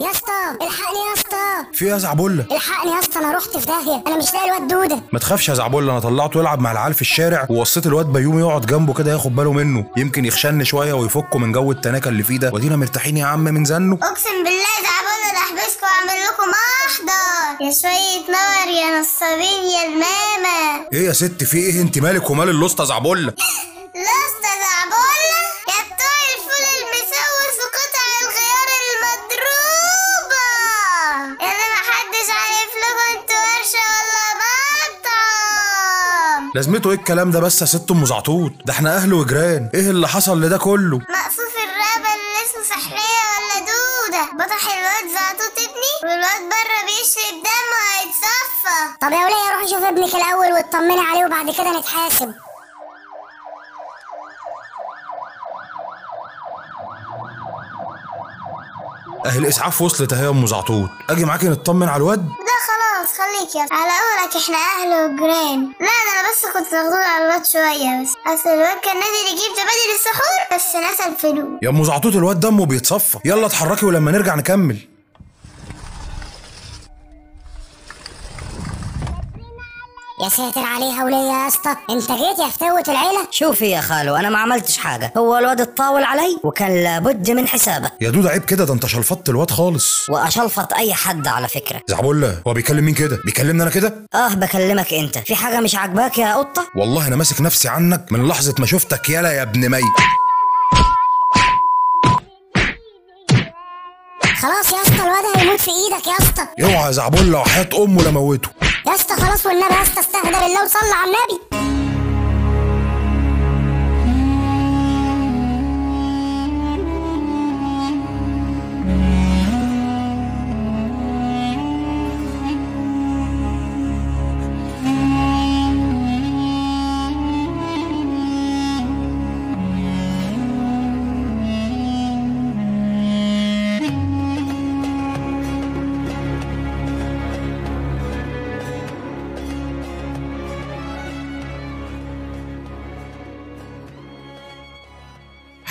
يا اسطى الحقني يا اسطى. في إيه يا زعبله الحقني يا اسطى أنا رحت في داهية. أنا مش لاقي الواد دودة. ما تخافش يا زعبله أنا طلعته يلعب مع العيال في الشارع ووصيت الواد بيومي يقعد جنبه كده ياخد باله منه. يمكن يخشن شوية ويفكه من جو التناكة اللي فيه ده. ودينا مرتاحين يا عم من زنه. اقسم بالله زعبانه ده احبسكم واعمل لكم محضر يا شوية نار يا نصابين يا الماما إيه يا ست في إيه؟ انت مالك ومال اللوسته زعبله لسه زعبانه يا بتوع الفول المسوس وقطع الخيار المضروبه اللي محدش عارف لكم أنتوا ورشه ولا مطعم لازمته إيه الكلام ده بس يا ست أم زعطوط ده إحنا أهل وجيران. إيه اللي حصل لده كله؟ مقصوف اللي اسمه سحرية ولا دودة. بطح الواد زعطوط ابني والواد بره بيشرب دم وهيتصفى. طب يا ولية روحي شوفي ابنك الأول واطمني عليه وبعد كده نتحاسب. أهل الاسعاف وصلت أهي يا أم زعطوط أجي معاكي نطمن على الواد؟ ده خلاص خليك يا على قولك إحنا أهل وجيران. لا ده أنا بس كنت مغضوب على الواد شوية بس. أصل الواد كان نازل يجيب زبادي للسحور بس نسى الفلوس. يا أم زعطوط الواد دمه بيتصفى. يلا اتحركي ولما نرجع نكمل. يا ساتر عليها وليه يا اسطى؟ انت جيت يا فتوة العيلة؟ شوفي يا خالو أنا ما عملتش حاجة. هو الواد اتطاول علي وكان لابد من حسابه. يا دود عيب كده ده انت شلفطت الواد خالص. وأشلفط أي حد على فكرة. زعبله هو بيكلم مين كده؟ بيكلمني أنا كده؟ آه بكلمك أنت. في حاجة مش عاجباك يا قطة؟ والله أنا ماسك نفسي عنك من لحظة ما شفتك. يالا يا ابن مي. خلاص يا اسطى الواد هيموت في إيدك يا اسطى. اوعى يا زعبله وحياة أمه لموته. يا اسطى خلاص والنبي يا اسطى استهدى بالله وصلى على النبي.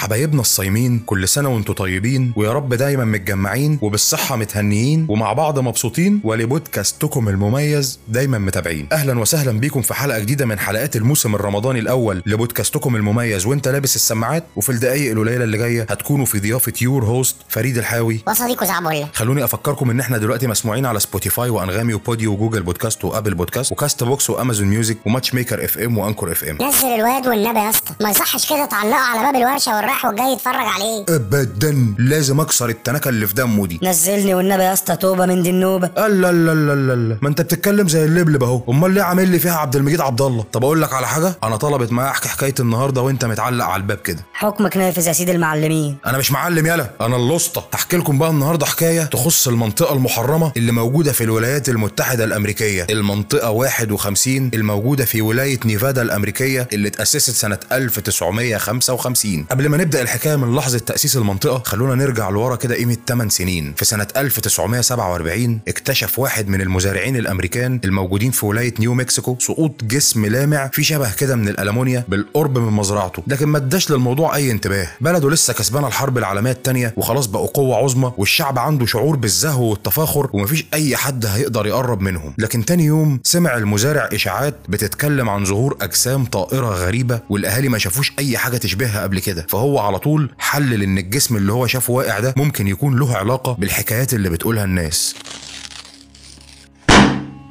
حبايبنا الصايمين كل سنة وأنتم طيبين ويا رب دايما متجمعين وبالصحة متهنيين ومع بعض مبسوطين. ولبودكاستكم المميز دايما متابعين. أهلا وسهلا بيكم في حلقة جديدة من حلقات الموسم الرمضاني الأول لبودكاستكم المميز. وانت لابس السماعات وفي الدقايق القليلة اللي جاية هتكونوا في ضيافة your host فريد الحاوي. وصديقه زعبله خلوني أفكركم إن إحنا دلوقتي مسموعين على Spotify و Anghami و Podeo و Google Podcasts و Apple Podcasts و Castbox و Amazon Music و Matchmaker FM و Anchor FM. نزل الواد والنبي يا اسطى. ما يصحش كده تعلقه على باب الورشة والرايح والجاي يتفرج عليه. ابدا. لازم أكسر التنكة اللي في دمه دي. نزلني والنبي يا اسطى توبة من دي النوبة. لا لا لا لا لا ما أنت بتتكلم زي اللبلب اهو أمال ليه عامل لي فيها عبد المجيد عبد الله؟ طب أقول لك على حاجة. أنا طلبت معايا احكي حكاية النهارده وأنت متعلق على الباب كده. حكمك نافذ يا سيدي المعلمين. أنا مش معلم يالا أنا اللسطى هحكي لكم بقى النهارده حكاية تخص المنطقة المحرمة اللي موجودة في الولايات المتحدة الأمريكية. المنطقة 51 الموجوده في ولاية نيفادا الأمريكية اللي اتأسست سنة 1955 قبل ما نبدا الحكاية من لحظة تأسيس المنطقة. خلونا نرجع لورا كده قيمة 8 سنين. في سنة 1947 اكتشف واحد من المزارعين الأمريكان الموجودين في ولاية نيو مكسيكو سقوط جسم لامع في شبه كده من الألمونيا بالقرب من مزرعته. لكن ما اداش للموضوع أي انتباه. بلده لسه كسبانه الحرب العالمية الثانية وخلاص بقوا قوة عظمى والشعب عنده شعور بالزهو والتفاخر ومفيش أي حد هيقدر يقرب منهم. لكن تاني يوم سمع المزارع إشاعات بتتكلم عن ظهور أجسام طائرة غريبة والأهالي ما شافوش أي حاجة تشبهها قبل كده. فهو على طول حلل إن الجسم اللي هو شافه واقع ده ممكن يكون له علاقة بالحكايات اللي بتقولها الناس.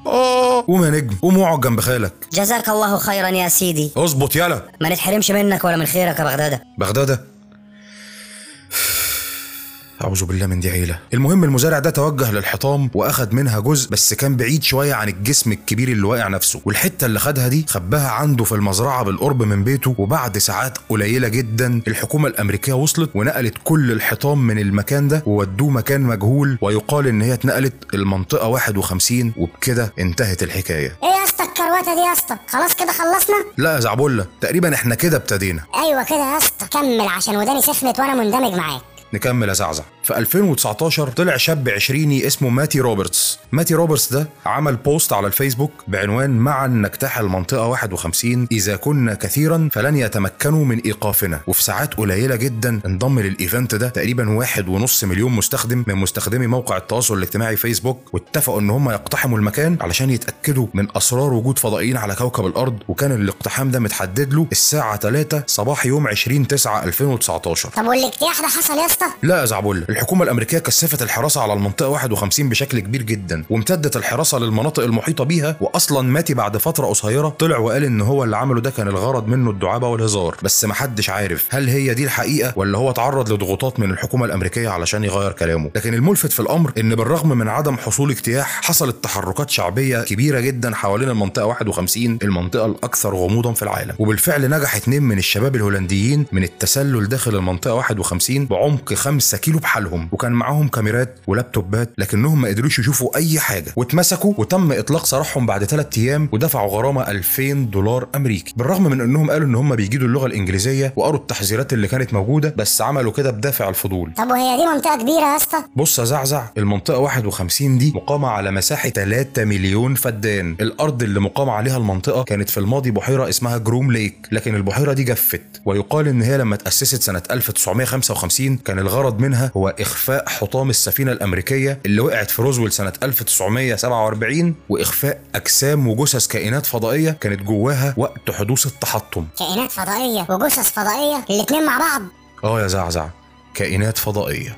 آه قوم يا نجم قوم اقعد جنب خالك. جزاك الله خيرا يا سيدي. اظبط يلا. ما نتحرمش منك ولا من خيرك يا بغدادة. بغدادة؟ أعوذ بالله من دي عيلة. المهم المزارع ده توجه للحطام وأخد منها جزء بس كان بعيد شوية عن الجسم الكبير اللي واقع نفسه. والحتة اللي خدها دي خباها عنده في المزرعة بالقرب من بيته وبعد ساعات قليلة جدا الحكومة الأمريكية وصلت ونقلت كل الحطام من المكان ده وودوه مكان مجهول ويقال إن هي اتنقلت المنطقة 51 وبكده انتهت الحكاية. إيه يا اسطى الكروته دي يا اسطى؟ خلاص كده خلصنا؟ لا يا زعبولة تقريبا إحنا كده ابتدينا. أيوه كده يا اسطى كمل عشان وداني سخنت وأنا مندمج معاك. نكمل يا زعزع. في 2019 طلع شاب عشريني اسمه ماتي روبرتس. ماتي روبرتس ده عمل post على الفيسبوك بعنوان معا نجتاح المنطقة 51 إذا كنا كثيرا فلن يتمكنوا من إيقافنا وفي ساعات قليلة جدا انضم لل event ده تقريبا واحد ونص مليون مستخدم من مستخدمي موقع التواصل الاجتماعي فيسبوك واتفقوا إن هم يقتحموا المكان علشان يتأكدوا من أسرار وجود فضائيين على كوكب الأرض. وكان الاقتحام ده متحدد له الساعة 3 صباح يوم 20 9 2019 طب والاجتياح ده حصل يا اسطى؟ لا يا زعبول الحكومة الأمريكية كثفت الحراسة على المنطقة 51 بشكل كبير جدا وامتدت الحراسة للمناطق المحيطة بيها وأصلا ماتي بعد فترة قصيرة طلع وقال إن هو اللي عمله ده كان الغرض منه الدعابة والهزار. بس محدش عارف هل هي دي الحقيقة ولا هو اتعرض لضغوطات من الحكومة الأمريكية علشان يغير كلامه. لكن الملفت في الأمر إن بالرغم من عدم حصول اجتياح حصلت تحركات شعبية كبيرة جدا حوالين المنطقة 51 المنطقة الأكثر غموضا في العالم. وبالفعل نجح اتنين من الشباب الهولنديين من التسلل داخل المنطقة 51 بعمق 5 كيلو بحالهم وكان معاهم كاميرات ولابتوبات لكنهم ما قدروش يشوفوا أي حاجة. واتمسكوا وتم إطلاق سراحهم بعد ثلاث أيام ودفعوا غرامة 2000 دولار أمريكي. بالرغم من إنهم قالوا إن هم بيجيدوا اللغة الإنجليزية وقروا التحذيرات اللي كانت موجودة بس عملوا كده بدافع الفضول. طب وهي دي منطقة كبيرة يا اسطى؟ بص يا زعزع المنطقة 51 دي مقامة على مساحة 3 مليون فدان. الأرض اللي مقام عليها المنطقة كانت في الماضي بحيرة اسمها جروم ليك لكن البحيرة دي جفت. ويقال إن هي لما تأسست سنة 1955 كان الغرض منها هو إخفاء حطام السفينة الأمريكية اللي وقعت في روزويل سنة 1947 وإخفاء أجسام وجثث كائنات فضائية كانت جواها وقت حدوث التحطم. كائنات فضائية وجثث فضائية الاتنين مع بعض. آه يا زعزع كائنات فضائية.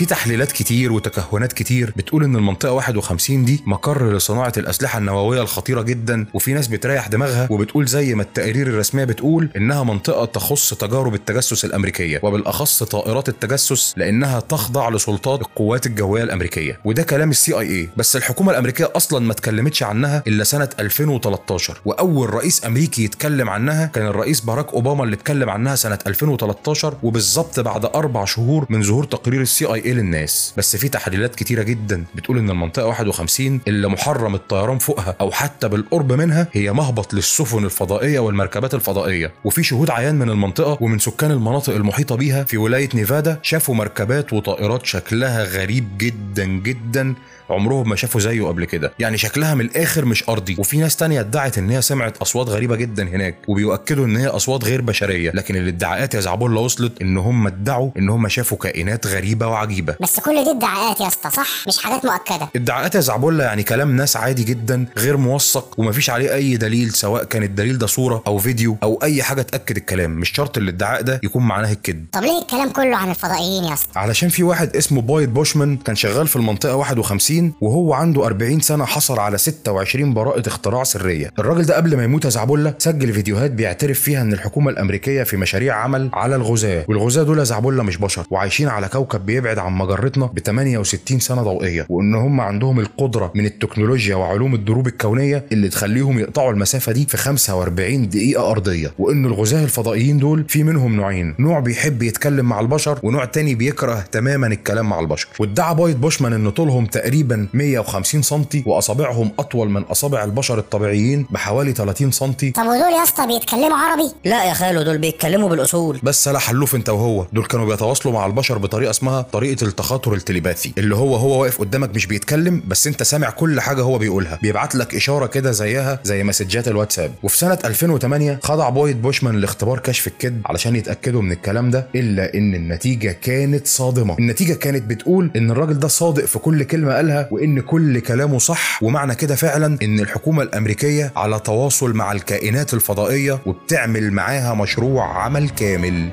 في تحليلات كتير وتكهنات كتير بتقول إن المنطقة 51 دي مقر لصناعة الأسلحة النووية الخطيرة جدا وفي ناس بتريح دماغها وبتقول زي ما التقارير الرسمية بتقول إنها منطقة تخص تجارب التجسس الأمريكية وبالأخص طائرات التجسس لأنها تخضع لسلطات القوات الجوية الأمريكية. وده كلام ال CIA بس الحكومة الأمريكية أصلا ما اتكلمتش عنها إلا سنة 2013 وأول رئيس أمريكي يتكلم عنها كان الرئيس باراك أوباما اللي اتكلم عنها سنة 2013 وبالظبط بعد أربع شهور من ظهور تقرير السي آي اي للناس؟ بس في تحليلات كتيرة جدا بتقول إن المنطقة 51 اللي محرم الطيران فوقها أو حتى بالقرب منها هي مهبط للسفن الفضائية والمركبات الفضائية. وفي شهود عيان من المنطقة ومن سكان المناطق المحيطة بيها في ولاية نيفادا شافوا مركبات وطائرات شكلها غريب جدا جدا عمرهم ما شافوا زيه قبل كده. يعني شكلها من الآخر مش أرضي. وفي ناس تانية ادعت إن هي سمعت أصوات غريبة جدا هناك وبيؤكدوا إن هي أصوات غير بشرية. لكن الادعاءات يا زعبولة وصلت إن هم ادعوا إن هم شافوا كائنات غريبة وعجيبة. بس كل دي ادعاءات يا اسطى صح؟ مش حاجات مؤكدة. ادعاءات يا زعبولة يعني كلام ناس عادي جدا غير موثق ومفيش عليه أي دليل سواء كان الدليل ده صورة أو فيديو أو أي حاجة تأكد الكلام. مش شرط الادعاء ده يكون معناه الكذب. طب ليه الكلام كله عن الفضائيين يا اسطى؟ علشان في واحد اسمه بايد بوشمان كان شغال في المنطقة 51 وهو عنده 40 سنة حصل على 26 براءة اختراع سرية. الراجل ده قبل ما يموت يا سجل فيديوهات بيعترف فيها إن الحكومة الأمريكية في مشاريع عمل على الغزاة. والغزاة دول يا مش بشر وعايشين على كوكب بيبعد عن مجرتنا ب 68 سنة ضوئية. وإن هم عندهم القدرة من التكنولوجيا وعلوم الدروب الكونية اللي تخليهم يقطعوا المسافة دي في 45 دقيقة أرضية. وإن الغزاة الفضائيين دول في منهم نوعين. نوع بيحب يتكلم مع البشر ونوع تاني بيكره تماما الكلام مع البشر. وادعى بايد بوشمان إن طولهم تقريبا 150 سم وأصابعهم أطول من أصابع البشر الطبيعيين بحوالي 30 سم طب ودول يا اسطى بيتكلموا عربي؟ لا يا خالو دول بيتكلموا بالأصول. بس لا حلوف انت وهو. دول كانوا بيتواصلوا مع البشر بطريقة اسمها طريقة التخاطر التليباثي اللي هو هو واقف قدامك مش بيتكلم بس انت سامع كل حاجة هو بيقولها. بيبعت لك إشارة كده زيها زي مسجات الواتساب. وفي سنة 2008 خضع بويد بوشمان لاختبار كشف الكذب علشان يتأكدوا من الكلام ده إلا إن النتيجة كانت صادمة. النتيجة كانت بتقول إن الراجل ده صادق في كل كلمة قالها وإن كل كلامه صح ومعنى كده فعلا إن الحكومة الأمريكية على تواصل مع الكائنات الفضائية وبتعمل معاها مشروع عمل كامل.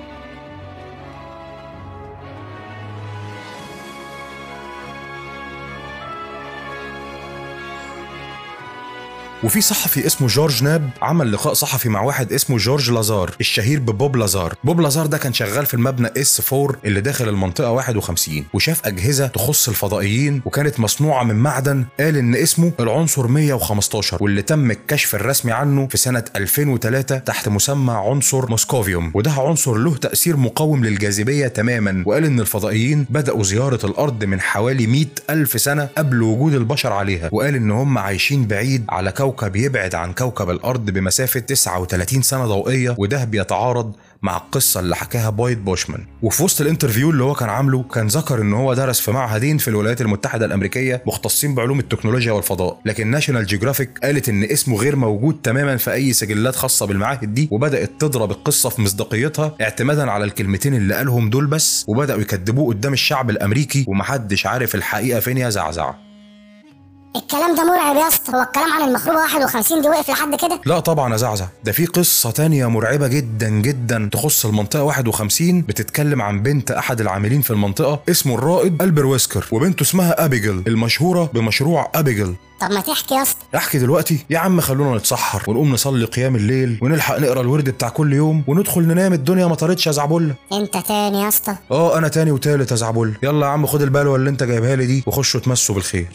وفي صحفي اسمه جورج ناب عمل لقاء صحفي مع واحد اسمه جورج لازار الشهير ببوب لازار. بوب لازار ده كان شغال في المبنى S 4 اللي داخل المنطقة 51 وشاف أجهزة تخص الفضائيين وكانت مصنوعة من معدن قال إن اسمه العنصر 115 واللي تم الكشف الرسمي عنه في سنة 2003 تحت مسمى عنصر موسكوفيوم. وده عنصر له تأثير مقاوم للجاذبية تماما وقال إن الفضائيين بدأوا زيارة الأرض من حوالي 100 ألف سنة قبل وجود البشر عليها وقال إن هم عايشين بعيد على كوكب يبعد عن كوكب الأرض بمسافة 39 سنة ضوئية وده بيتعارض مع القصة اللي حكاها بويد بوشمان. وفي وسط ال interview اللي هو كان عامله كان ذكر إن هو درس في معهدين في الولايات المتحدة الأمريكية مختصين بعلوم التكنولوجيا والفضاء. لكن National Geographic قالت إن اسمه غير موجود تماما في أي سجلات خاصة بالمعاهد دي وبدأت تضرب القصة في مصداقيتها اعتمادا على الكلمتين اللي قالهم دول بس وبدأوا يكذبوه قدام الشعب الأمريكي ومحدش عارف الحقيقة فين يا زعزع الكلام ده مرعب يا اسطى. هو الكلام عن المخروبه 51 دي وقف لحد كده؟ لا طبعا يا زعزع. ده في قصة تانية مرعبة جدا جدا تخص المنطقة 51 بتتكلم عن بنت أحد العاملين في المنطقة اسمه الرائد ألبر ويسكر وبنته اسمها أبيجل المشهورة بمشروع أبيجل طب ما تحكي يا اسطى. احكي دلوقتي؟ يا عم خلونا نتسحر ونقوم نصلي قيام الليل ونلحق نقرأ الورد بتاع كل يوم وندخل ننام الدنيا ما طارتش يا زعبله انت تاني يا اسطى. آه أنا تاني وتالت يا زعبله يلا يا عم خد البلوه اللي انت جايبها لي دي وخشوا تمسوا بالخير.